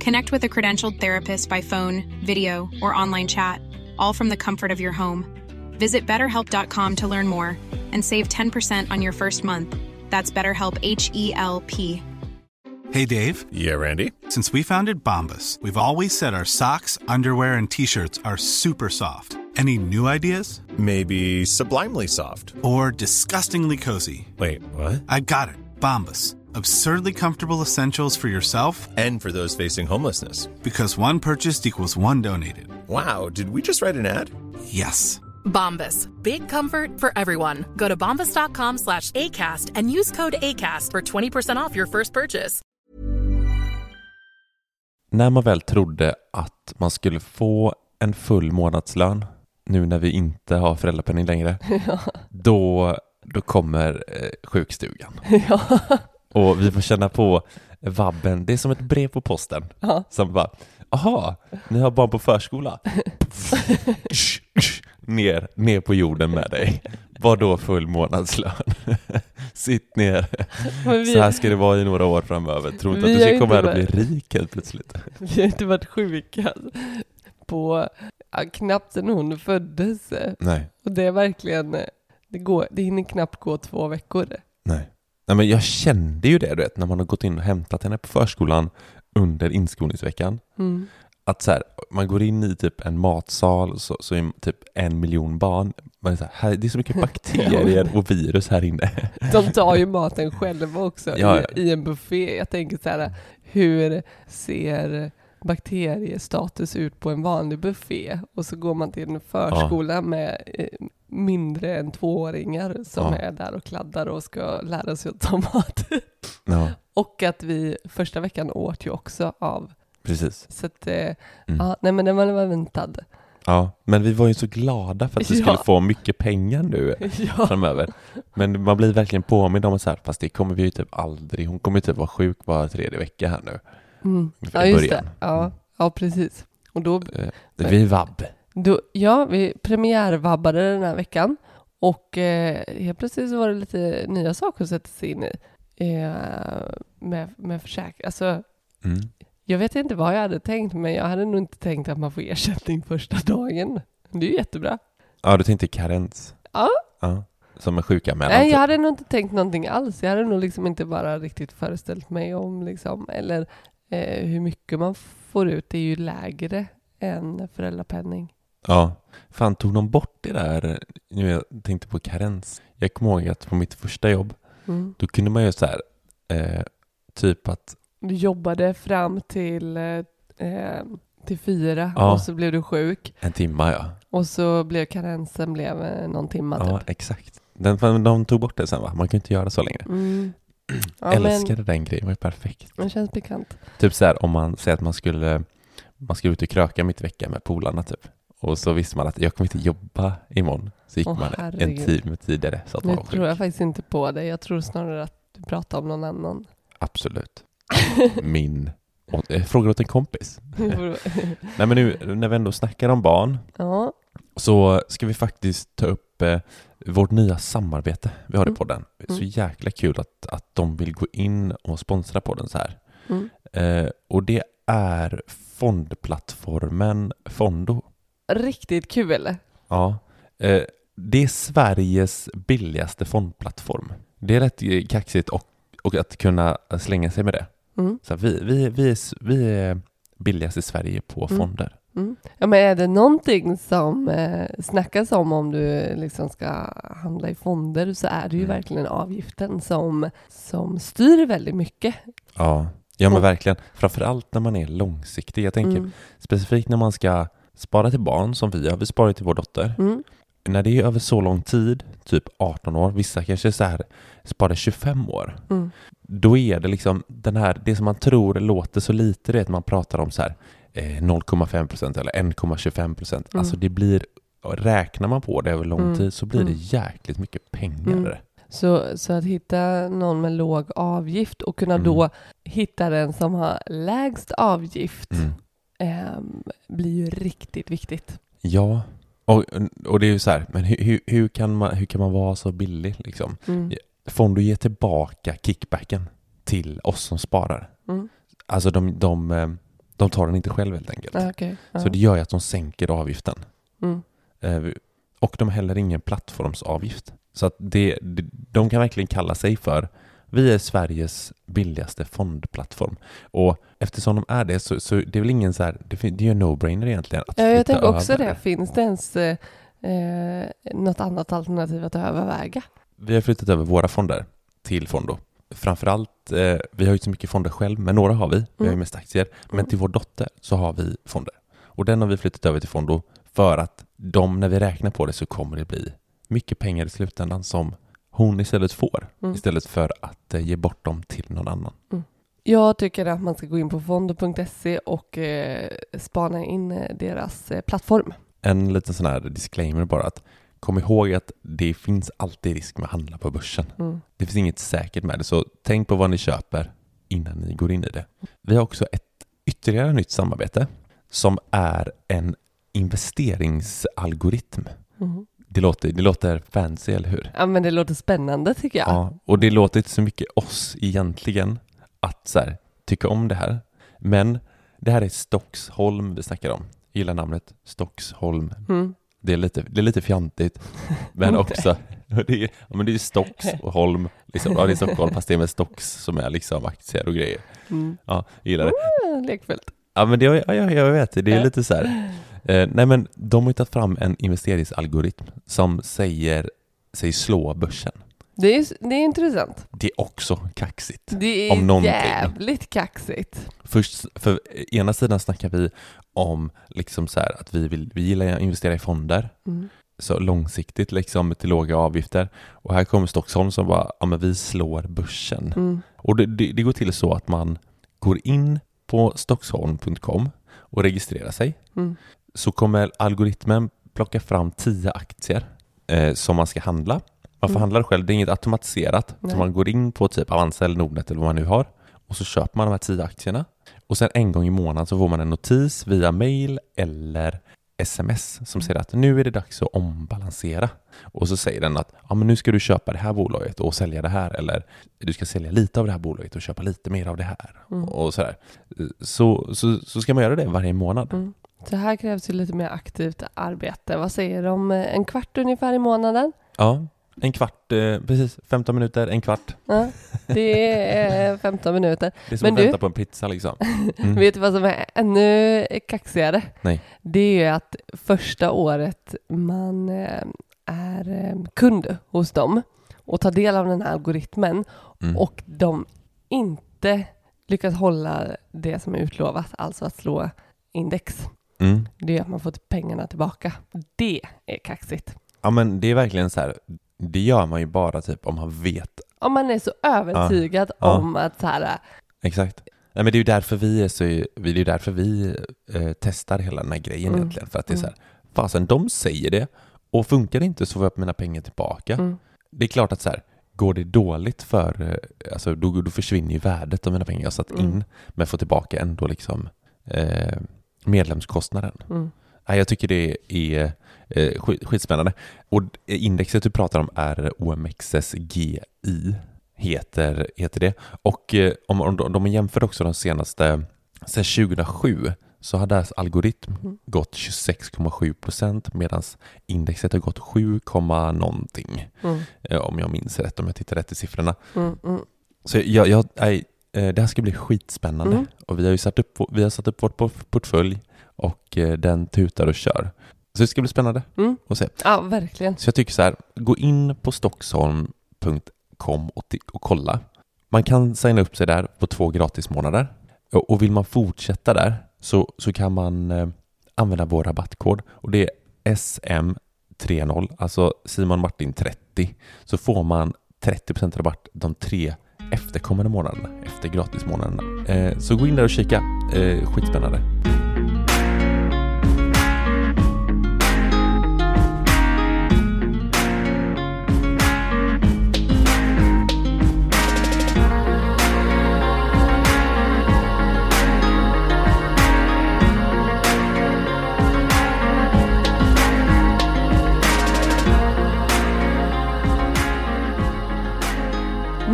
Connect with a credentialed therapist by phone, video, or online chat, all from the comfort of your home. Visit betterhelp.com to learn more and save 10% on your first month. That's BetterHelp H E L P. Hey Dave. Yeah, Randy. Since we founded Bombus, we've always said our socks, underwear, and t shirts are super soft. Any new ideas? Maybe sublimely soft. Or disgustingly cozy? Wait, what? I got it. Bombus. Absurdly comfortable essentials for yourself And for those facing homelessness. because one purchased equals one donated. Wow, did we just write an ad? Yes. Bombas. Big comfort for everyone. Go to bombas.com slash ACAST and use code ACAST for 20% off your first purchase. När man väl trodde att man skulle få en full månadslön nu när vi inte har föräldrapenning längre, då, då kommer eh, sjukstugan. ja. Och vi får känna på vabben, det är som ett brev på posten. Ja. Som bara, aha, ni har barn på förskola? ner, ner på jorden med dig. Var då full månadslön? Sitt ner. Vi- Så här ska det vara i några år framöver. Tror inte att du ska komma här och bli rik helt plötsligt. Vi har inte varit sjuka på ja, knappt sedan hon föddes. Nej, Och det är verkligen, det, går, det hinner knappt gå två veckor. nej. Nej men jag kände ju det du vet, när man har gått in och hämtat henne på förskolan under inskolningsveckan. Mm. Att så här, man går in i typ en matsal så, så är typ en miljon barn. Man är så här, det är så mycket bakterier och virus här inne. De tar ju maten själva också Ja, ja. I, i en buffé. Jag tänker så här, hur ser bakteriestatus ut på en vanlig buffé? Och så går man till en förskola med eh, mindre än tvååringar som Ja. är där och kladdar och ska lära sig att ta mat. Ja, och att vi första veckan åt ju också av. precis. Så att, eh, Mm. ja, nej men den var var väntad. Ja, men vi var ju så glada för att vi Ja. skulle få mycket pengar nu Ja. framöver. Men man blir verkligen påmind om att så här, fast det kommer vi ju typ aldrig. Hon kommer ju typ vara sjuk var tredje vecka här nu. Mm. Ja, just det. Ja, ja, precis. Och då, Eh, Vi vabb. Då, ja, vi premiärvabbade den här veckan och eh, helt plötsligt så var det lite nya saker att sätta sig in i eh, med, med försäkring. Alltså, Mm. jag vet inte vad jag hade tänkt, men jag hade nog inte tänkt att man får ersättning första dagen. Det är ju jättebra. Ja, du tänkte karens? Ja. Ja, som en sjukanmälan? Nej, typ. jag hade nog inte tänkt någonting alls. Jag hade nog liksom inte bara riktigt föreställt mig om liksom, eller eh, hur mycket man får ut. Det är ju lägre än föräldrapenning. Ja, fan tog de bort det där, nu jag tänkte på karens. Jag kommer ihåg att på mitt första jobb, Mm. då kunde man ju så här, eh, typ att, Du jobbade fram till, eh, eh, till fyra Ja. och så blev du sjuk. en timma ja. Och så blev karensen blev eh, någon timma Ja, typ. exakt. Den, de tog bort det sen va? Man kan inte göra så längre. Mm. Ja, Älskade den grejen, det var ju perfekt. men det känns bekant. Typ så här om man säger att man skulle, man skulle ut och kröka mitt i veckan med polarna typ. Och så visste man att jag kommer inte jobba imorgon. Så gick Åh, man en herregud. timme tidigare så att man Nu var tror jag sjuk. faktiskt inte på det. Jag tror snarare att du pratar om någon annan. Absolut. Min, och, eh, frågar åt en kompis. Nej men nu när vi ändå snackar om barn ja, så ska vi faktiskt ta upp eh, vårt nya samarbete vi har i Mm. podden. Så Mm. jäkla kul att, att de vill gå in och sponsra podden så här. mm. Eh, och det är fondplattformen Fondo. Riktigt kul. Ja. Eh, det är Sveriges billigaste fondplattform. Det är rätt kaxigt och, och att kunna slänga sig med det. Mm. Så vi, vi, vi, är, vi är billigast i Sverige på Mm. fonder. Mm. Ja, men är det någonting som eh, snackas om om du liksom ska handla i fonder så är det ju Mm. verkligen avgiften som, som styr väldigt mycket. Ja, ja men Och- verkligen. Framförallt när man är långsiktig. Jag tänker Mm. specifikt när man ska spara till barn som vi har. Vi sparar till vår dotter. Mm. När det är över så lång tid, typ 18 år, vissa kanske så här sparar 25 år. Mm. Då är det liksom den här, det som man tror låter så lite, det är att man pratar om så här eh, 0,5 procent eller 1,25 procent. Mm. Alltså det blir, räknar man på det över lång Mm. tid så blir det Mm. jäkligt mycket pengar. Mm. Så, så att hitta någon med låg avgift och kunna då hitta den som har lägst avgift Ehm, blir ju riktigt viktigt. Ja, och, och det är ju så här, men hur, hur, kan man, hur kan man vara så billig liksom? Mm. Fondo ger tillbaka kickbacken till oss som sparar. Mm. Alltså de, de, eh, de tar den inte själv helt enkelt. Ah, okej. Ja. Så det gör ju att de sänker avgiften. Mm. Eh, Och de har heller ingen plattformsavgift. Så att det, de kan verkligen kalla sig för vi är Sveriges billigaste fondplattform. Och eftersom de är det så, så det är väl ingen så här, det, det är ju en no-brainer egentligen. Att Ja, jag tänker också över. det. Finns det ens eh, något annat alternativ att överväga? Vi har flyttat över våra fonder till Fondo. Framförallt, eh, vi har ju inte så mycket fonder själv, men några har vi. Vi har ju Mm. mest aktier. Men Mm. till vår dotter så har vi fonder. Och den har vi flyttat över till Fondo för att de, när vi räknar på det så kommer det bli mycket pengar i slutändan som hon istället får. Mm. Istället för att eh, ge bort dem till någon annan. Jag tycker att man ska gå in på fondo.se och eh, spana in eh, deras eh, plattform. En liten sån här disclaimer bara att kom ihåg att det finns alltid risk med att handla på börsen. Mm. Det finns inget säkert med det, så tänk på vad ni köper innan ni går in i det. Vi har också ett ytterligare nytt samarbete som är en investeringsalgoritm. Mm. Det låter, det låter fancy, eller hur? Ja, men det låter spännande tycker jag. Ja, och det låter inte så mycket oss egentligen att så här, tycka om det här. Men det här är Stockholm vi snackar om. Jag gillar namnet Stockholm. Mm. Det är lite, det är lite fjantigt, men också det är, ja, men det är Stocks och Holm, liksom, ja, det är Stockholm fast det är med Stocks som är liksom aktier och grejer. Mm. Ja, jag gillar det. Ah, Lekfullt. Ja, men det, ja, ja, jag vet, det är lite så här. Eh, nej, men de har tagit fram en investeringsalgoritm som säger sig slå börsen. Det är, det är intressant. Det är också kaxigt. Det är Om någonting. jävligt kaxigt. Först, för ena sidan snackar vi om liksom så här att vi, vill, vi gillar att investera i fonder, Mm. så långsiktigt liksom till låga avgifter. Och här kommer Stockholm som bara, ja men vi slår börsen. Mm. Och det, det, det går till så att man går in på stockholm.com och registrerar sig. Mm. Så kommer algoritmen plocka fram tio aktier eh, som man ska handla. Man får Mm. handla det själv, det är inget automatiserat. Nej. Så man går in på typ Avanza eller Nordnet eller vad man nu har och så köper man de här tio aktierna. Och sen en gång i månaden så får man en notis via mail eller sms som säger att nu är det dags att ombalansera. Och så säger den att ja, men nu ska du köpa det här bolaget och sälja det här eller du ska sälja lite av det här bolaget och köpa lite mer av det här. Mm. Och sådär. Så, så, så ska man göra det varje månad. Mm. Så här krävs ju lite mer aktivt arbete. Vad säger du om eh, en kvart ungefär i månaden? Ja, en kvart, eh, precis 15 minuter, en kvart. Ja, det är eh, 15 minuter. Det är som Men att du- vänta på en pizza liksom. Mm. Vet du vad som är ännu kaxigare? Nej. Det är ju att första året man eh, är eh, kund hos dem och tar del av den här algoritmen Mm. och de inte lyckas hålla det som är utlovat, alltså att slå index. Mm. Det gör att man får pengarna tillbaka. Det är kaxigt. Ja men det är verkligen så här, det gör man ju bara typ om man vet Om man är så övertygad Ja. om att så här, Exakt. Nej, men det är ju därför vi är så, det är ju därför vi eh, testar hela den här grejen Mm. egentligen. För att det är så Mm. här, fasen de säger det och funkar det inte så får jag mina pengar tillbaka. mm, Det är klart att så här, går det dåligt för, eh, alltså då, då försvinner ju värdet av mina pengar jag satt Mm. in, men får tillbaka ändå liksom eh, medlemskostnaden. mm, jag tycker det är eh, skit, skitspännande. Och indexet du pratar om är OMXSGI, heter, heter det. Och eh, om, om de, jämför också de senaste, sedan 2007, så har deras algoritm Mm. gått 26,7 procent medan indexet har gått 7, komma någonting. mm, Eh, om jag minns rätt, om jag tittar rätt i siffrorna. mm, mm. Så jag, jag, eh, det här ska bli skitspännande. Mm. Och vi har ju satt upp, vi har satt upp vårt por- portfölj och eh, den tutar och kör. Så det ska bli spännande Mm. att se. Ja, verkligen. Så jag tycker så här, gå in på stockholm.com och, och kolla. Man kan signa upp sig där på två gratismånader. Och, och vill man fortsätta där så, så kan man eh, använda vår rabattkod och det är SM30, alltså Simon Martin 30. Så får man 30% rabatt de tre efterkommande månaderna, efter gratismånaderna. Eh, så gå in där och kika, eh, skitspännande.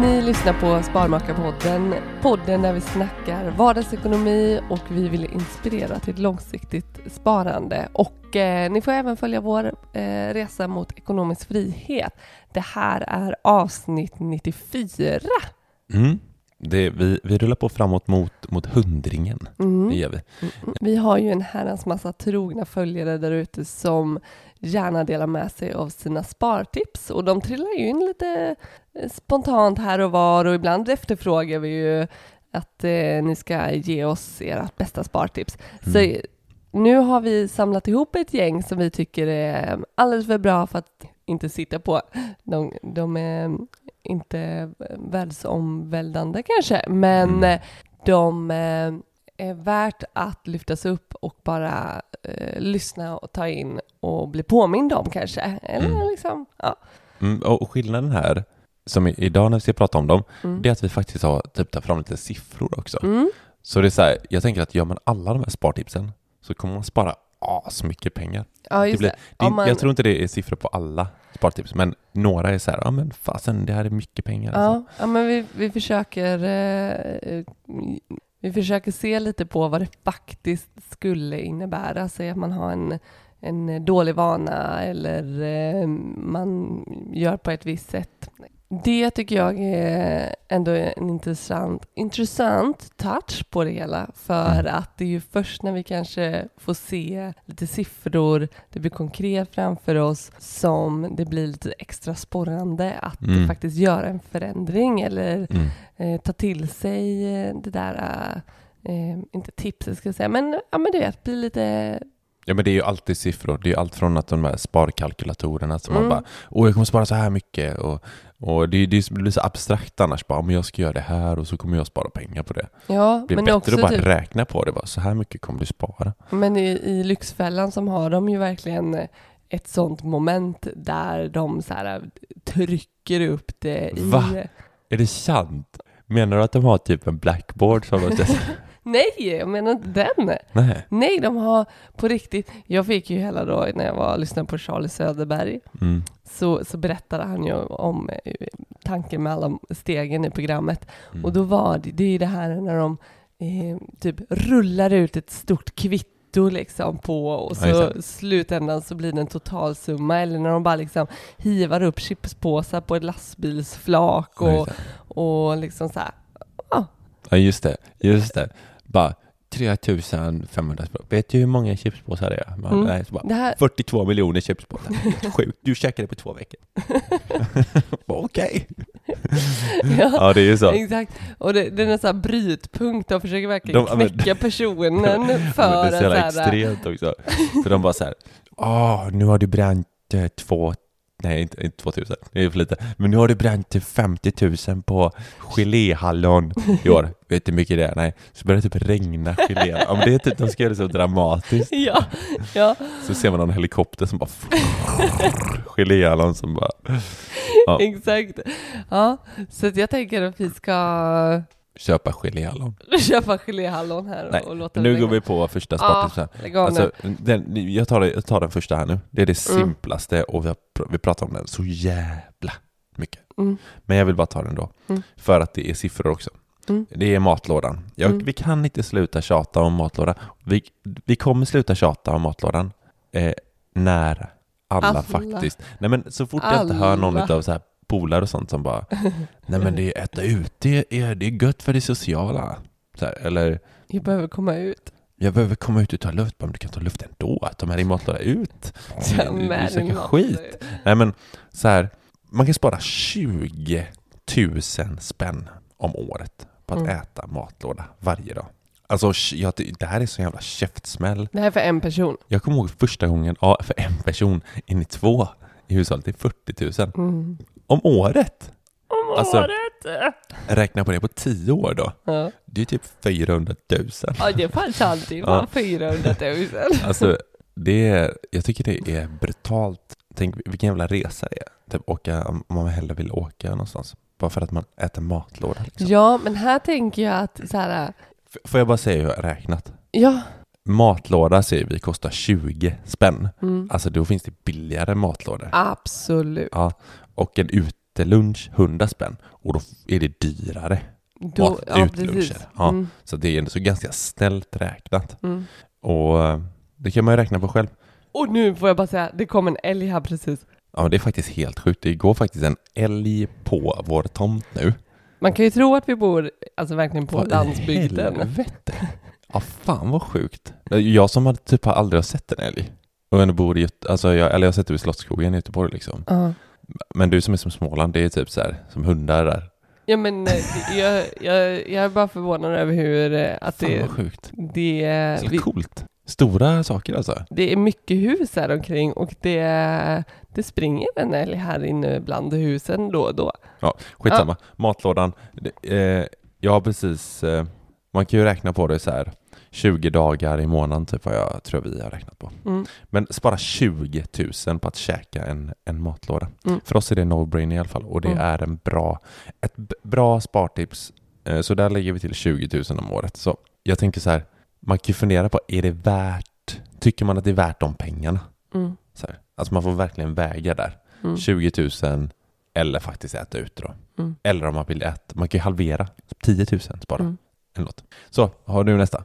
Ni lyssnar på Sparmakarpodden, podden där vi snackar vardagsekonomi och vi vill inspirera till ett långsiktigt sparande. Och eh, ni får även följa vår eh, resa mot ekonomisk frihet. Det här är avsnitt 94. Mm. Det, vi, vi rullar på framåt mot, mot hundringen. Mm. Det gör vi. Vi har ju en herrans massa trogna följare där ute som gärna delar med sig av sina spartips och de trillar ju in lite eh, spontant här och var och ibland efterfrågar vi ju att eh, ni ska ge oss era bästa spartips. Så Mm. nu har vi samlat ihop ett gäng som vi tycker är alldeles för bra för att inte sitta på. De, de är inte världsomvälvande kanske, men Mm. de eh, är värt att lyftas upp och bara eh, lyssna och ta in och bli påmind om kanske. Eller Mm. liksom, ja. Mm, och skillnaden här, som idag när vi ska prata om dem, Mm. det är att vi faktiskt har typ tagit fram lite siffror också. Mm. Så det är så här, jag tänker att gör man alla de här spartipsen så kommer man spara asmycket pengar. Ja, just blir- det. Det är, Om man- Jag tror inte det är siffror på alla spartips, men några är så här, ja men fasen, det här är mycket pengar. Alltså. Ja, ja men vi, vi försöker eh, vi försöker se lite på vad det faktiskt skulle innebära. Säg att man har en, en dålig vana eller eh, man gör på ett visst sätt. Det tycker jag är ändå en intressant, intressant touch på det hela. För Mm. att det är ju först när vi kanske får se lite siffror, det blir konkret framför oss, som det blir lite extra sporrande att Mm. faktiskt göra en förändring eller Mm. eh, ta till sig eh, det där, eh, inte tipset ska jag säga, men, ja, men du vet, bli lite... Ja men det är ju alltid siffror. Det är ju allt från att de här sparkalkylatorerna som man Mm. bara Åh jag kommer spara så här mycket och, och det, det blir så abstrakt annars bara men jag ska göra det här och så kommer jag spara pengar på det. Ja, Det blir men bättre också att bara typ, räkna på det bara, så här mycket kommer du spara. men i, i Lyxfällan som har de ju verkligen eh, ett sånt moment där de så här, eh, trycker upp det i... Va? Är det sant? Menar du att de har typ en blackboard som de. Nej, jag menar inte den! Nej. Nej, de har på riktigt... Jag fick ju hela då när jag var lyssnade på Charlie Söderberg Mm. så, så berättade han ju om eh, tanken med alla stegen i programmet. Mm. Och då var det, det är ju det här när de eh, typ rullar ut ett stort kvitto liksom på och Ja, så det. slutändan så blir det en totalsumma eller när de bara liksom hivar upp chipspåsar på ett lastbilsflak Ja, och, det. och liksom så här. Ja just det, just det. Bara 3500 språk. Vet du hur många chipspåsar det är? Man, Mm. nej, bara, Det här, 42 miljoner chipspåsar. Sjukt. Du käkade på två veckor. Okej. ja, Ja det är ju så. exakt. Och det, det är en sån här brytpunkt, de försöker verkligen De- men- knäcka personen Men för det är så jävla att extremt också. För de bara så här, åh, nu har du bränt eh, två, nej inte, inte 2000, det är för lite, men nu har du bränt till 50 000 på geléhallon i år. Vet du hur mycket det är? Nej, så börjar det typ regna gelé. Men det är typ, de ska göra det så dramatiskt. Ja, ja. Så ser man någon helikopter som bara geléhallon som bara, Ja. Exakt. Ja, så jag tänker att vi ska köpa geléhallon. köpa geléhallon här Nej, och låta nu går vi på första Ja, spartipsen. lägg av Alltså, den, jag, tar jag tar den första här nu. Det är det Mm. simplaste och vi, har, vi pratar om den så jävla mycket. Mm. Men jag vill bara ta den då. Mm. För att det är siffror också. Mm. Det är matlådan. Jag, Mm. Vi kan inte sluta tjata om matlådan. Vi, vi kommer sluta tjata om matlådan eh, när alla, Alla. faktiskt... Nej men så fort jag inte hör någon Alla. av så här polare och sånt som bara Nej men det är äta ute, det är, det är gött för det sociala. Så här, eller Jag behöver komma ut. jag behöver komma ut och ta luft. Men du kan ta luft ändå. Ta med din matlåda ut. Ta Du- med du matlåda skit. ut. Nej men så här, man kan spara 20 000 spänn om året på att Mm. äta matlåda varje dag. Alltså jag, det här är så jävla käftsmäll. Det här är för en person. Jag kommer ihåg första gången, ja, för en person, in i två i hushållet, det är 40 000 Mm. Om året. Om Alltså- året! Räkna på det på 10 år då. Ja. Det är typ 400 000. ja, det är fan sant. Det var Ja. 400 000. Alltså, det är, jag tycker det är brutalt. Tänk vilken jävla resa det är. Typ åka, om man hellre vill åka någonstans. Bara för att man äter matlåda. Liksom. Ja, men här tänker jag att så här, F- Får jag bara säga hur jag har räknat? ja, Matlåda säger vi kostar 20 spänn. mm, Alltså då finns det billigare matlådor. absolut. Ja, och en utelunch 100 spänn. Och då är det dyrare. Då, ja, uteluncher. Ja. Mm, Så det är ändå så ganska snällt räknat. mm. Och eh, det kan man ju räkna på själv. Och nu får jag bara säga, det kom en älg här precis. Ja, det är faktiskt helt sjukt. Det går faktiskt en älg på vår tomt nu. Man kan ju tro att vi bor alltså verkligen på Vad landsbygden. helvete? Ja, fan vad sjukt. Jag som hade typ aldrig har sett en älg. Och ändå bor i alltså jag, eller jag har sett det i Slottsskogen i Göteborg liksom. Ja. Men du som är som Småland, det är typ så här, som hundar där. Ja men eh, jag, jag, jag är bara förvånad över hur eh, att Fan det, vad sjukt. det, Så vi, coolt. Stora saker alltså. det är mycket hus här omkring och det, det springer en älg här inne bland husen då och då. Ja, skitsamma. Matlådan. Det- Eh, jag har precis, eh, man kan ju räkna på det så här 20 dagar i månaden typ vad jag tror vi har räknat på. Mm. Men spara 20 000 på att käka en, en matlåda. Mm. För oss är det no-brainer i alla fall och det Mm. är en bra, ett bra spartips. Eh, Så där lägger vi till 20 000 om året. Så jag tänker så här, man kan ju fundera på, är det värt, tycker man att det är värt de pengarna? Mm. Så här. Alltså man får verkligen väga där. Mm. 20 000 eller faktiskt äta ut då. Mm. Eller om man vill äta, man kan ju halvera. 10 000 spara. Mm. Eller något. Så, har du nästa?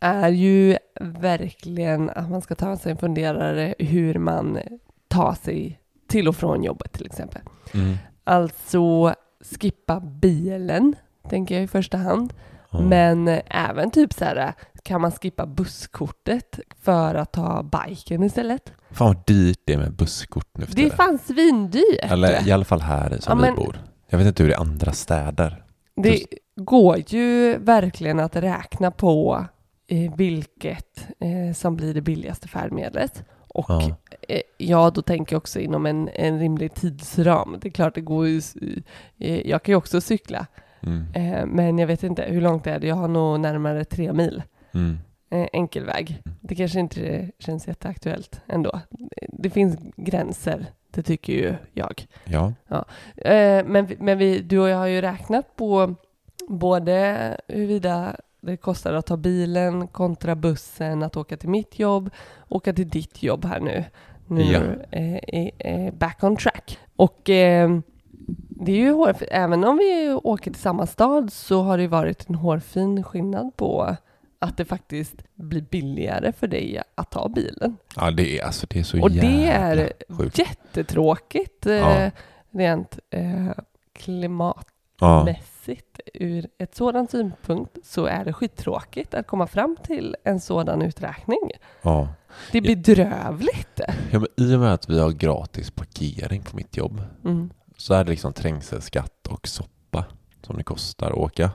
är ju verkligen att man ska ta sig en funderare hur man tar sig till och från jobbet till exempel. Mm. Alltså skippa bilen, tänker jag i första hand. Ja. Men även typ så här, kan man skippa busskortet för att ta biken istället? Fan vad dyrt det är med busskort nu för Det är fan svindyrt. Eller i alla fall här som Ja, vi men- bor. Jag vet inte hur det är i andra städer. Det går ju verkligen att räkna på vilket eh, som blir det billigaste färdmedlet. Och Ja. eh, ja, då tänker jag också inom en, en rimlig tidsram. Det är klart, det går ju... Eh, jag kan ju också cykla, Mm. eh, men jag vet inte hur långt är det. Jag har nog närmare tre mil Mm. eh, enkel väg. Det kanske inte känns jätteaktuellt ändå. Det finns gränser, det tycker ju jag. Ja. Eh, men men vi, du och jag har ju räknat på både huruvida det kostar att ta bilen kontra bussen, att åka till mitt jobb, åka till ditt jobb här nu. Nu Ja. eh, är är back on track. Och eh, det är ju hår, även om vi åker till samma stad så har det varit en hårfin skillnad på att det faktiskt blir billigare för dig att ta bilen. ja, det är alltså det är så Och jävla det är sjukt. jättetråkigt eh, Ja. rent eh, klimatmässigt. Ja. Ur ett sådant synpunkt så är det skittråkigt att komma fram till en sådan uträkning. Ja. Det är bedrövligt. ja, men i och med att vi har gratis parkering på mitt jobb Mm. så är det liksom trängselskatt och soppa som det kostar att åka.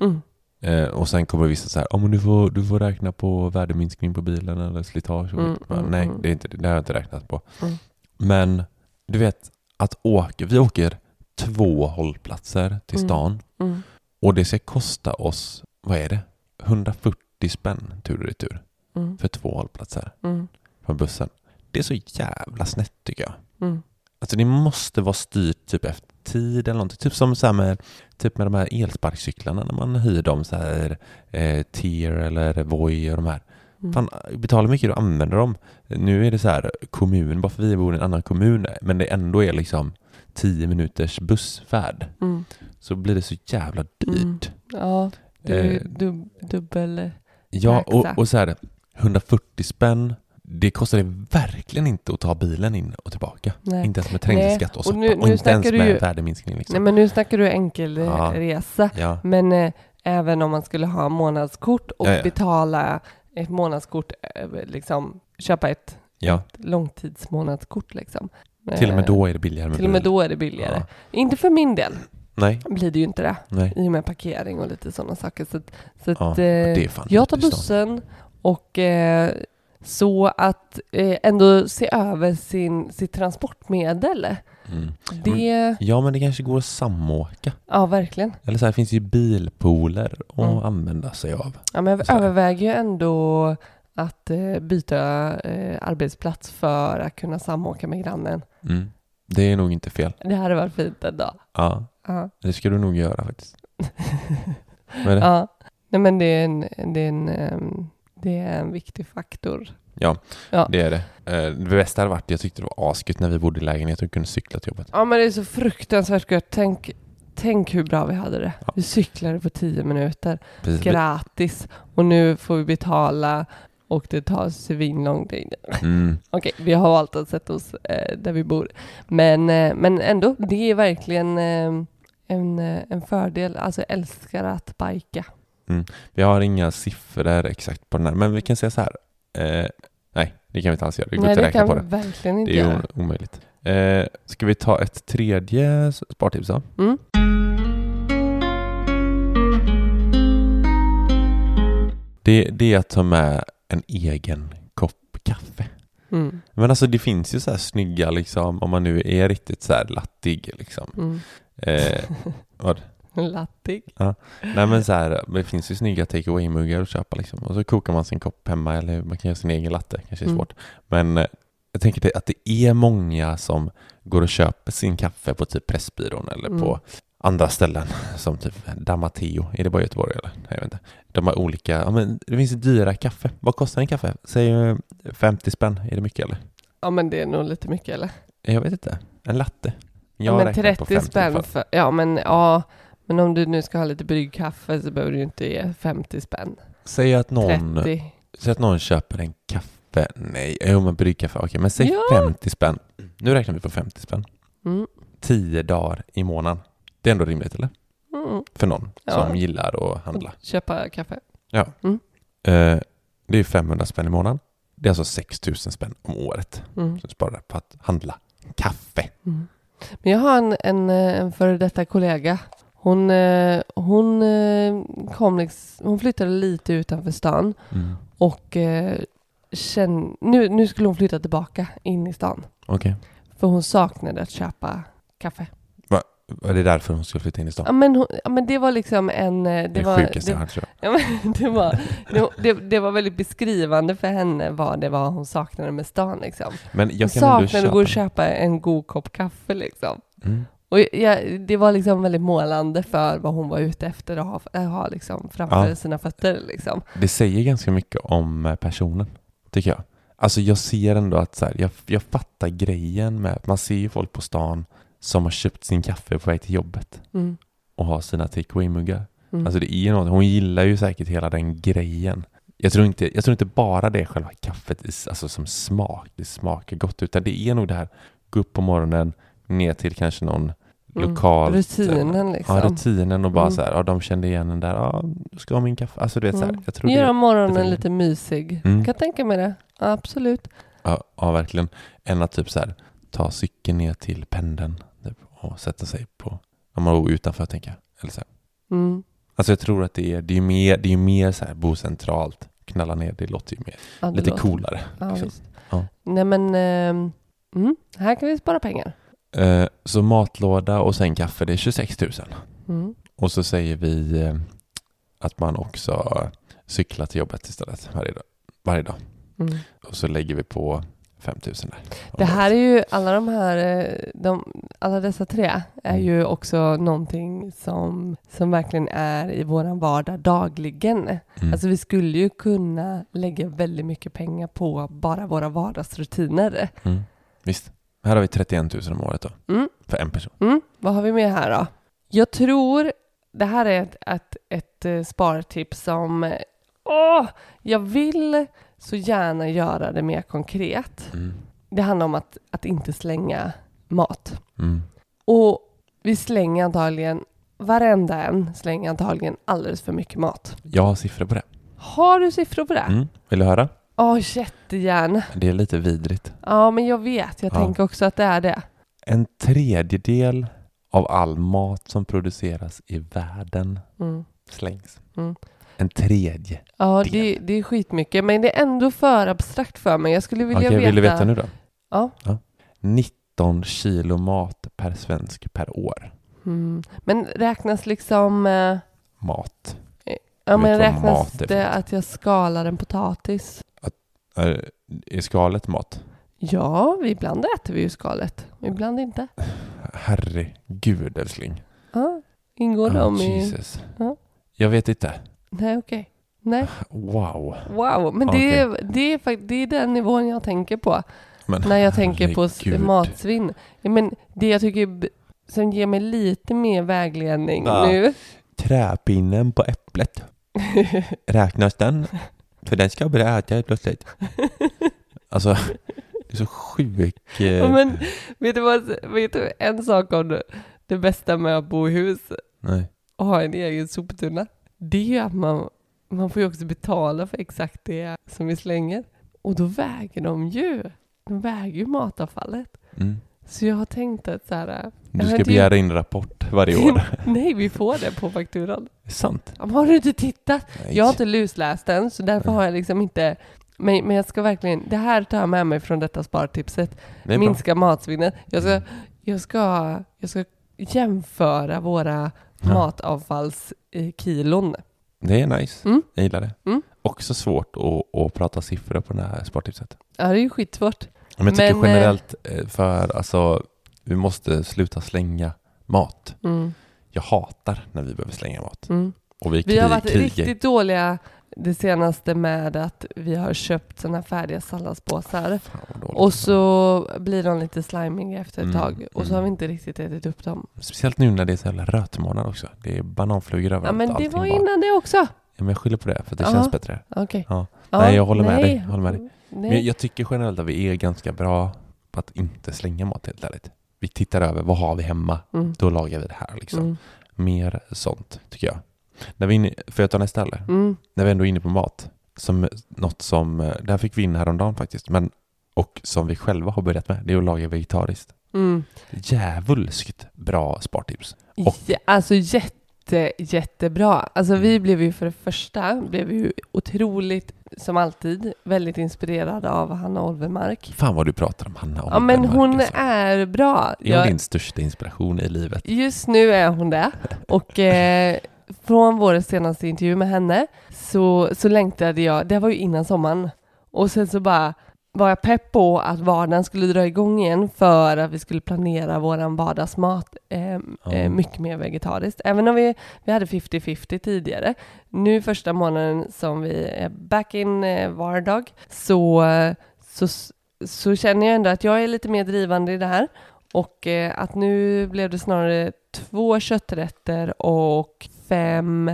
Mm. Eh, och sen kommer vissa så här, oh, men du, får, du får räkna på värdeminskning på bilen eller slitage. Mm, skit." Bara, mm, Nej, mm. det, är inte, det har jag inte räknat på. Mm. Men du vet att åka, vi åker två hållplatser till Mm. stan Mm. och det ska kosta oss, vad är det? 140 spänn tur och retur Mm. för två hållplatser Mm. på bussen. Det är så jävla snett tycker jag. Mm. Alltså det måste vara styrt typ efter tid eller någonting. Typ som så med, typ med de här elsparkcyklarna när man hyr dem så här eh, Tier eller Voi och de här. Mm. Fan, betala mycket du använder dem. Nu är det så här kommun, bara för vi bor i en annan kommun, men det ändå är liksom 10 minuters bussfärd. Mm. Så blir det så jävla dyrt. Ja, det är ju Eh, dub, dubbel... Ja, och, och så här 140 spänn. Det kostar det verkligen inte att ta bilen in och tillbaka. Nej. Inte ens med trängselskatt och, och nu- och nu inte ens du med ju- värdeminskning. Liksom. Nej men nu snackar du enkel eh, Ja. resa. ja. Men eh, även om man skulle ha månadskort och Ja, betala ett månadskort, eh, liksom köpa ett ja, långtidsmånadskort liksom. Till och med Eh, då är det billigare med Till och med bil. då är det billigare. Ja. Inte för min del Nej, blir det ju inte det. nej. I och med parkering och lite sådana saker. Så, att- så att, Ja, eh, är fan jag tar bussen och eh, så att eh, ändå se över sin, sitt transportmedel. Mm. Det, Ja, men det kanske går att samåka. ja verkligen. Eller så här, det finns ju bilpooler att Mm. använda sig av. Ja, men jag överväger ju ändå att eh, byta eh, arbetsplats för att kunna samåka med grannen. Mm. Det är nog inte fel. Det hade varit fint en dag. Ja, Ja. det ska du nog göra faktiskt. Ja. Nej, men det är en, det är en, ehm, det är en viktig faktor. Ja, Ja. det är det. Eh, Det bästa hade varit, jag tyckte det var asgött när vi bodde i lägenhet och kunde cykla till jobbet. Ja, men det är så fruktansvärt gött. Tänk, tänk hur bra vi hade det. Ja. Vi cyklade på tio minuter, Precis. gratis. Och nu får vi betala och det tar svinlång tid. Mm. Okej, vi har valt att sätta oss eh, där vi bor. Men, eh, men ändå, det är verkligen eh, en, eh, en fördel. Alltså jag älskar att bajka. Vi har inga siffror exakt på den här, men vi kan säga så här. Eh, nej, det kan vi inte alls göra. Det går Nej, inte det att räkna kan på vi det. verkligen inte Det är göra. omöjligt. Eh, ska vi ta ett tredje spartips då? Mm. Det, det är att ta med en egen kopp kaffe. Mm. Men alltså det finns ju så här snygga liksom, om man nu är riktigt så här lattig liksom. Mm. Eh, vad? Lattig. Nej men så här, det finns ju snygga take away-muggar att köpa liksom. Och så kokar man sin kopp hemma eller man kan göra sin egen latte, kanske är Mm. svårt. Men eh, jag tänker att det är många som går och köper sin kaffe på typ Pressbyrån eller Mm. på andra ställen som typ Damateo. Är det bara Göteborg eller? Nej, jag vet inte. De har olika, ja men det finns dyra kaffe. Vad kostar en kaffe? Säg eh, 50 spänn, är det mycket eller? Ja, men det är nog lite mycket eller? Jag vet inte. En latte? Ja, Jag men räknar på 30 50 spänn för- ja men ja, men om du nu ska ha lite bryggkaffe så behöver du inte ge 50 spänn. Säg att någon 30. Säg att någon köper en kaffe. Nej, jo men bryggkaffe. Okej, men säg Ja. 50 spänn. Nu räknar vi på 50 spänn. Mm. 10 dagar i månaden. Det är ändå rimligt eller? Mm. För någon Ja. som gillar att handla. Köpa kaffe. Ja. Mm. Eh, det är 500 spänn i månaden. Det är alltså 6 000 spänn om året. Mm. som sparar på att handla kaffe. Mm. Men jag har en, en, eh, en före detta kollega. Hon, eh, hon, eh, kom liksom, hon flyttade lite utanför stan och eh, känn, nu, nu skulle hon flytta tillbaka in i stan. Okej. För hon saknade att köpa kaffe. Var det därför hon skulle flytta in i Ja stan? men, hon, ja, men det var liksom en... eh, Det, Det, var, sjukaste jag det, hört tror jag. ja, men det, var, det, det, var väldigt beskrivande för henne vad det var hon saknade med stan liksom. Men Hon jag ändå saknade att gå och köpa. köpa en god kopp kaffe liksom. Mm. Och jag, det var liksom väldigt målande för vad hon var ute efter att ha, att ha liksom framför Ja. sina fötter. Liksom. Det säger ganska mycket om eh, personen, tycker jag. Alltså jag ser ändå att så här, jag, jag fattar grejen med att man ser ju folk på stan som har köpt sin kaffe på väg till jobbet Mm. och har sina take away-muggar. Mm. Alltså det är något, hon gillar ju säkert hela den grejen. Jag tror inte, jag tror inte bara det är själva kaffet alltså som smak, det smakar gott, utan det är nog det här, gå upp på morgonen, ner till kanske någon Mm. lokal Rutinen liksom. Ja, rutinen och bara Mm. så här, ja, de kände igen den där, ja, ska ha min kaffe. Alltså du vet så här, Mm. jag tror Göra det, morgonen jag tror- lite mysig. Mm. Kan tänka mig det. Ja, absolut. ja, ja verkligen, än att typ så här, ta cykeln ner till pendeln och sätta sig på, om man bor utanför tänker jag. Eller så. Mm. Alltså jag tror att det är, det är mer, det är mer så här, bo centralt, knalla ner, det låter ju mer, Ja, lite låter- coolare. Ja, liksom. Ja. Nej men, ehm, Mm. Här kan vi spara pengar. Eh, så matlåda och sen kaffe, det är 26 000. Mm. Och så säger vi eh, att man också cyklar till jobbet istället varje dag. Varje dag. Mm. Och så lägger vi på 5 000 där. Det här är ju, alla de här, eh, de, alla dessa tre är Mm. ju också någonting som, som verkligen är i våran vardag dagligen. Mm. Alltså vi skulle ju kunna lägga väldigt mycket pengar på bara våra vardagsrutiner. Mm. Visst. Här har vi 31 000 om året då. Mm. För en person. Mm. Vad har vi med här då? Jag tror, det här är ett, ett, ett eh, spartips som, eh, åh, jag vill så gärna göra det mer konkret. Mm. Det handlar om att, att inte slänga mat. Mm. Och vi slänger antagligen, varenda en slänger antagligen alldeles för mycket mat. Jag har siffror på det. Har du siffror på det? Mm. Vill du höra? jättegärna. Det är lite vidrigt. Ja, men jag vet. Jag Ja. tänker också att det är det. En tredjedel av all mat som produceras i världen Mm. slängs. Mm. En tredje. Ja, Del. det, det är skitmycket, men det är ändå för abstrakt för mig. Jag skulle vilja Okej, veta... vill du veta nu då? Ja. 19 kilo mat per svensk per år. Mm. Men räknas liksom... eh, Mat. Ja, vet men räknas det att jag skalar en potatis? Är, är skalet mat? Ja, ibland äter vi ju skalet. Ibland inte. Herregud älskling. Ja, ingår Ah, de i... Jesus. Ja. Jag vet inte. Nej, okej. Nej. Wow. Wow, men det, är, det, är, det är den nivån jag tänker på Men när jag tänker på herregud. matsvinn. Men det jag tycker som ger mig lite mer vägledning Ja. nu. Träpinnen på äpplet. Räknas den? För den ska jag börja äta helt plötsligt. Alltså, det är så sjuk... eh, Ja, men vet du vad, vet du en sak om det, det bästa med att bo i hus Nej. och ha en egen soptunna? Det är att man, man får ju också betala för exakt det som vi slänger. Och då väger de ju, de väger ju matavfallet. Mm. Så jag har tänkt att så här, Du ska begära in rapport varje år. nej vi får det på fakturan. Sant. Har du inte tittat? Nej. Jag har inte lusläst den, så därför har jag liksom inte... Men, men jag ska verkligen... Det här tar jag med mig från detta spartipset. Det. Minska matsvinnet. Jag ska, jag ska, jag ska jämföra våra Ja. matavfallskilon. Det är nice. Mm. Jag gillar det. Mm. Också svårt att, att prata siffror på det här spartipset. Ja, det är ju skitsvårt. Men jag tycker Men, eh, generellt eh, för alltså, vi måste sluta slänga mat. Mm, Jag hatar när vi behöver slänga mat. mm. Och vi, Vi har varit riktigt dåliga det senaste med att vi har köpt sådana färdiga salladspåsar. Och så blir de lite slimiga efter ett Mm, tag. Och så mm. har vi inte riktigt ätit upp dem. Speciellt nu när det är så jävla rötmånad också. Det är bananflugor överallt. Ja, men det var bara- innan det också. Ja, men jag skyller på det för att det Ja. känns bättre. Okej. Ja. Ja, Nej, jag håller med nej. dig. Jag håller med dig. Nej. Men jag tycker generellt att vi är ganska bra på att inte slänga mat helt ärligt. Vi tittar över, vad har vi hemma? Mm. Då lagar vi det här liksom. Mm. Mer sånt tycker jag. När vi inne, får jag ta nästa eller? Mm. När vi ändå är inne på mat. Som något som, eh, det här fick vi in häromdagen faktiskt. Men, och som vi själva har börjat med, det är att laga vegetariskt. Mm. Djävulskt bra spartips. Och- Ja, alltså jätte, jättebra. Alltså vi Mm. blev ju för det första, blev ju otroligt, som alltid, väldigt inspirerade av Hanna Olvemark. Fan vad du pratar om Hanna Ja men hon alltså. är bra. Är hon Jag, din största inspiration i livet? just nu är hon det. Och eh, från vår senaste intervju med henne så, så längtade jag, det var ju innan sommaren, och sen så bara var jag pepp på att vardagen skulle dra igång igen för att vi skulle planera våran vardagsmat eh, eh, mycket mer vegetariskt. Även om vi, vi hade 50-50 tidigare. Nu första månaden som vi är back in eh, vardag så, så, så känner jag ändå att jag är lite mer drivande i det här. Och eh, att nu blev det snarare två kötträtter och fem,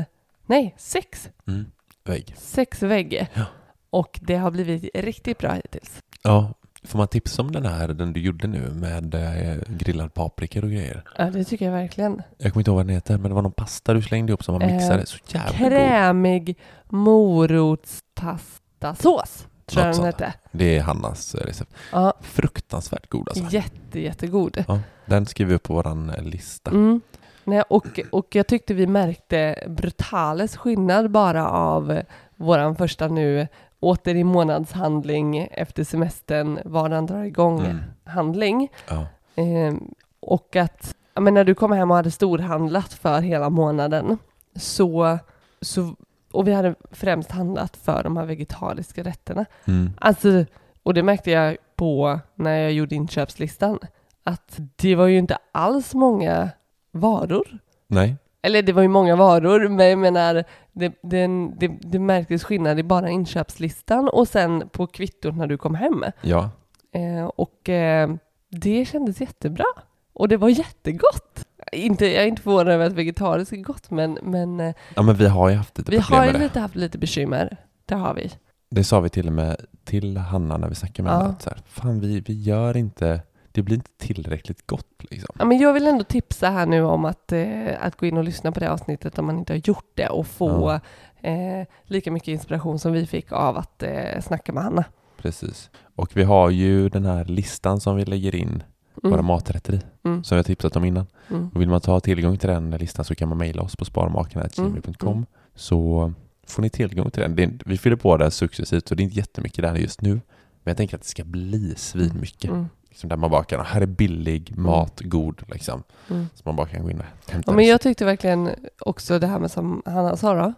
nej sex, Mm. Vägg. sex vägg. Ja. Och det har blivit riktigt bra hittills. Ja, får man tips om den här, den du gjorde nu med eh, grillad paprika och grejer? Ja, det tycker jag verkligen. Jag kommer inte ihåg vad den heter, men det var någon pasta du slängde ihop som Eh, mixade. Så jävla god. Krämig morotspastasås, tror jag den hette. Det är Hannas eh, recept. Ja, Fruktansvärt god alltså. jätte, jättegod. Ja, den skriver vi upp på våran eh, lista. Mm. Nej, och, och jag tyckte vi märkte brutales skillnad bara av våran första nu åter i månadshandling efter semestern, vardagen drar igång Mm. handling. Ja. Eh, och att men när du kom hem och hade storhandlat för hela månaden så, så och vi hade främst handlat för de här vegetariska rätterna. Mm. Alltså, och det märkte jag på när jag gjorde inköpslistan, att det var ju inte alls många varor. Nej. Eller det var ju många varor, men jag menar, det, den, det, det märktes skillnad i bara inköpslistan och sen på kvittot när du kom hem. Ja. Eh, och eh, det kändes jättebra. Och det var jättegott. Inte, jag är inte förvånad över att vegetariskt är gott, men, men eh, ja, men vi har ju haft lite vi problem har ju med det. lite haft lite bekymmer. Det har vi. Det sa vi till och med till Hanna när vi snackade med Ja. henne. Att så här, fan, vi, vi gör inte, det blir inte tillräckligt gott liksom. Ja, men jag vill ändå tipsa här nu om att, eh, att gå in och lyssna på det avsnittet om man inte har gjort det och få eh, lika mycket inspiration som vi fick av att eh, snacka med Hanna. Precis. Och vi har ju den här listan som vi lägger in våra Mm. maträtter i, Mm. som har tipsat om innan. Mm. Och vill man ta tillgång till den listan så kan man mejla oss på sparmakarna.gmail.com Mm. så får ni tillgång till den. Det är, vi fyller på den successivt och det är inte jättemycket där just nu. Men jag tänker att det ska bli svinmycket. Mm. Liksom där man bara kan, här är billig mat, god liksom. Mm. Så man bara kan gå in och hämta Ja, men jag tyckte verkligen också det här med som Hanna sa då.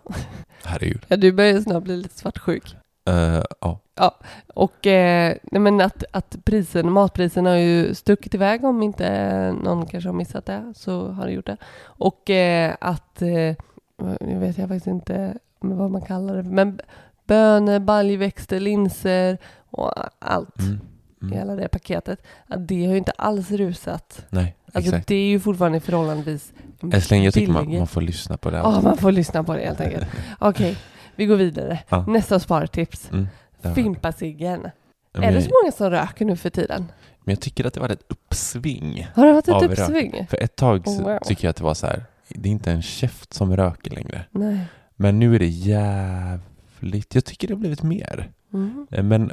Herregud. Ja, du börjar snart bli lite svartsjuk. Uh, ja. Och eh, nej, men att, att prisen, matpriserna har ju stuckit iväg om inte någon kanske har missat det så har det gjort det. Och eh, att, eh, jag vet jag faktiskt inte vad man kallar det, men bönor, baljväxter, linser och allt Mm. i Mm. hela det paketet. Att det har ju inte alls rusat. Nej, Alltså exakt. det är ju fortfarande förhållandevis Älskling, jag tycker man, man får lyssna på det. Ja, man får lyssna på det helt enkelt. Okej, vi går vidare. Ja. Nästa spartips. Mm. Fimpaciggen. Men, Är det så många som röker nu för tiden? men jag tycker att det var ett uppsving. Har det varit ett Av rök. uppsving? För ett tag Oh, wow. tycker jag att det var så här, det är inte en käft som röker längre. Nej. Men nu är det jävligt, jag tycker det har blivit mer. Mm. Eh, Men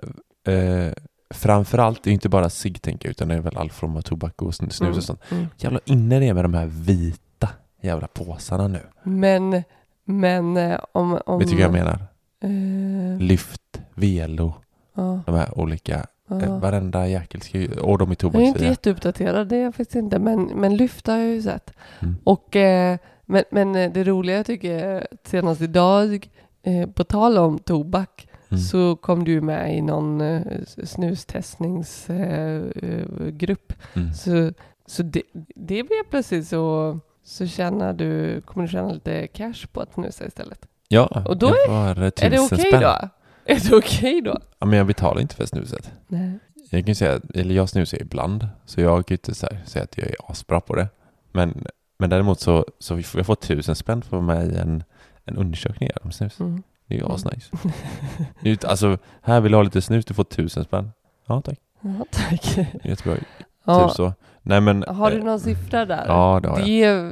eh, framförallt, det är inte bara cigg tänker jag, utan det är väl all form av tobak och sn- snus Mm. och sånt. Mm. Jävla inne det är med de här vita jävla påsarna nu. Men, men eh, om... om Vet du vad jag menar? Eh, Lyft, Velo, ja, de här olika, ja. eh, varenda jäkel ska ju, och de är Jag är inte tobaksfria. jätteuppdaterad, det är jag faktiskt inte. Men, men lyfta har jag ju sett. Mm. Och, eh, men, men eh, det roliga jag tycker senast idag, eh, på tal om tobak, Mm. så kom du med i någon eh, snustestningsgrupp. Mm. Så, så det, det blev plötsligt så, så tjänar du, kommer du tjäna lite cash på att snusa istället. Ja, Och då jag får eh, Är tusen det okej spänn. då? Är det okej då? Ja, men jag betalar inte för snuset. Nej. Jag kan ju säga, eller jag snusar ibland, så jag kan ju inte säga att jag är asbra på det. Men, men däremot så, så vi får, jag tusen spänn för i en, en undersökning om snus. Mm. Det är ju Mm. asnice. Ju- Alltså, här vill du ha lite snus, du får tusen spänn. Ja, tack. Ja, tack. Jättebra. Ja. Typ så. Nej, men, Har du eh, någon siffra där? Ja, det har jag.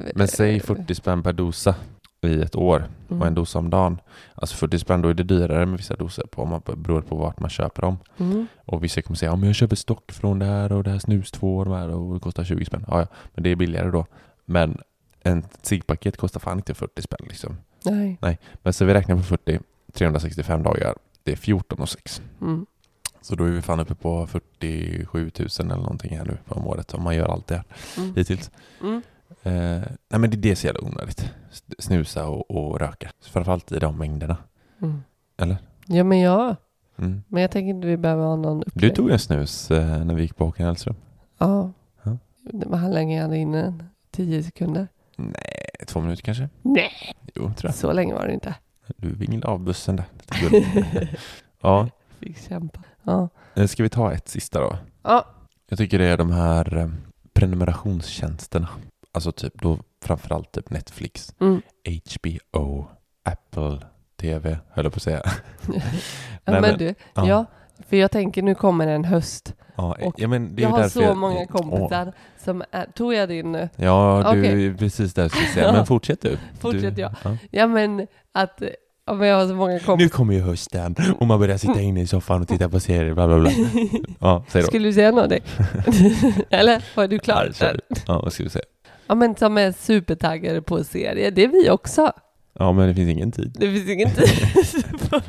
Det, Men säg 40 spänn per dosa i ett år och en Mm. dosa om dagen. Alltså 40 spänn, då är det dyrare med vissa doser på, man beror på vart man köper dem. Mm. Och vissa kommer säga, ja men jag köper stock från det här och det här snus två och de här och det kostar 20 spänn. Ja, ja, men det är billigare då. Men en ciggpaket kostar fan inte 40 spänn liksom. Nej. Men så vi räknar på 40, 365 dagar. Det är 14 och 6. Mm. Så då är vi fan uppe på 47 000 eller någonting här nu om året om man gör allt det här Mm. hittills. Mm. Eh, nej men det, det är så jävla onödigt. Snusa och, och röka. Framförallt i de mängderna. Mm. Eller? Ja, men ja. Mm. Men jag tänker inte vi behöver ha någon Du upplägg. tog en snus eh, när vi gick på Håkan Hellström. Ja. Ja. Det var han länge jag hade inne den. Tio sekunder. Nej, två minuter kanske? Nej. Jo, tror jag. Så länge var det inte. Du vinglade av bussen där. Ja, Fick kämpa. Ja. Eh, ska vi ta ett sista då? Ja. Jag tycker det är de här eh, prenumerationstjänsterna. Alltså typ då framförallt typ Netflix, Mm. HBO, Apple TV, höll jag på att säga. ja, Nej, men, du. ja. Ja. För jag tänker nu kommer en höst. Ja, Och ja, men det är jag har så många kompisar Åh. som är... Tog jag din nu? Ja, du Okej. är precis där jag skulle säga. Men fortsätt du. Fortsätt du, jag. Ja. Ja, men att... Ja, men jag har så många Nu kompisar. kommer ju hösten och man börjar sitta inne i soffan och titta på serier, bla bla bla. Ja, säg då. Skulle du säga någonting? Eller var du klar? Ja, kör. Ja, vad ska du säga? Ja, men som är supertaggade på serier. Det är vi också. Ja, men det finns ingen tid. Det finns ingen tid.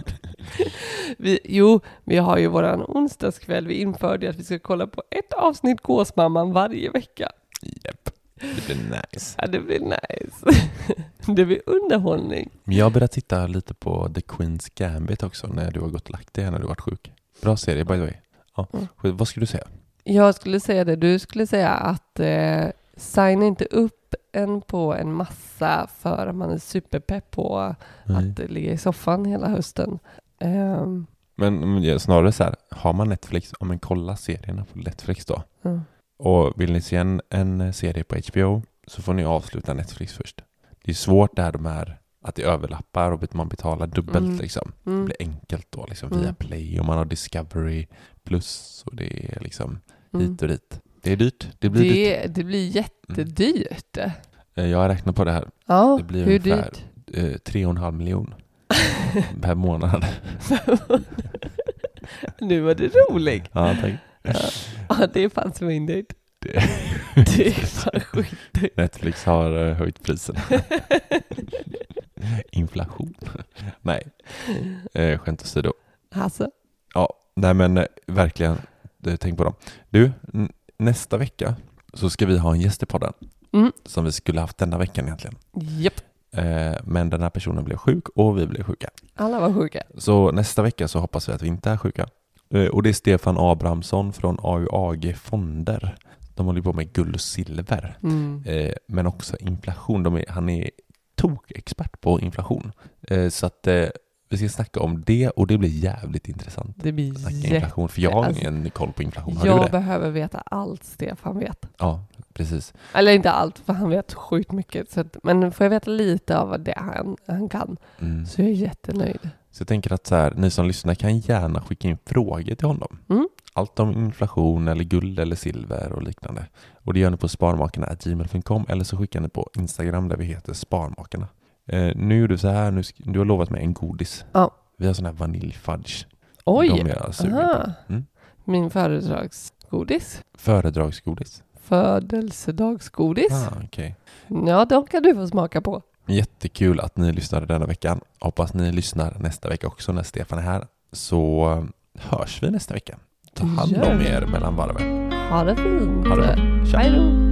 Vi, jo, vi har ju våran onsdagskväll. Vi införde att vi ska kolla på ett avsnitt Gåsmamman varje vecka. Japp, det blir nice. Ja, det blir nice. Det blir underhållning. Men jag har börjat titta lite på The Queen's Gambit också när du har gått och lagt dig när du varit sjuk. Bra serie by the way. Ja. Mm. Vad skulle du säga? Jag skulle säga det, du skulle säga att eh, signa inte upp en på en massa för att man är superpepp på Nej. att ligga i soffan hela hösten. Ehm, Men, men snarare så här, har man Netflix, ja men kolla serierna på Netflix då. ja. Och vill ni se en, en serie på HBO så får ni avsluta Netflix först. Det är svårt det här de här att det överlappar och man betalar dubbelt Mm. liksom. Det Mm. blir enkelt då liksom Mm. via Play och man har Discovery plus och det är liksom Mm. hit och dit. Det är dyrt. Det blir dyrt. Det, det blir jättedyrt. Eh, Jag har räknat på det här. Ja, Det blir hur ungefär dyrt? eh, tre och en halv miljon per månad. nu var det roligt. Ja, tack. Ja, det är fan svindyrt. Det. Det är fan skitdyrt. Netflix har eh, höjt priserna. Inflation. Nej, eh, skämt åsido. Alltså, Ja, nej men eh, verkligen, tänk på dem. Du, nästa vecka så ska vi ha en gäst i podden Mm. som vi skulle haft denna veckan egentligen. japp. Eh, men den här personen blev sjuk och vi blev sjuka. Alla var sjuka. Så nästa vecka så hoppas vi att vi inte är sjuka. Eh, och det är Stefan Abrahamsson från AUAG Fonder. De håller på med guld och silver, Mm. eh, men också inflation. Är, han är tokexpert på inflation. Eh, så att vi ska snacka om det och det blir jävligt intressant. Det blir Snacka jätte... inflation, för jag har alltså, ingen koll på inflation. Har Jag behöver veta allt Stefan vet. Ja, precis. Eller inte allt, för han vet sjukt mycket. Så att, men får jag veta lite av det han, han kan, Mm. så är jag jättenöjd. Så jag tänker att så här, ni som lyssnar kan gärna skicka in frågor till honom. Mm. Allt om inflation eller guld eller silver och liknande. Och det gör ni på sparmakarna.gmail.com eller så skickar ni på Instagram där vi heter Sparmakarna. Eh, nu gjorde du så här, nu, du har lovat mig en godis. Ja. Vi har sån här vaniljfudge. Oj! De är jag sugen aha. på. Mm. Min födelsedagsgodis. Föredragsgodis. Födelsedagsgodis. Ah, okej. Ja, de kan du få smaka på. Jättekul att ni lyssnade denna veckan. Hoppas ni lyssnar nästa vecka också när Stefan är här. Så eh, hörs vi nästa vecka. Ta hand om er mellan varven. Ha det fint. Ha det bra. Tja. Hej då.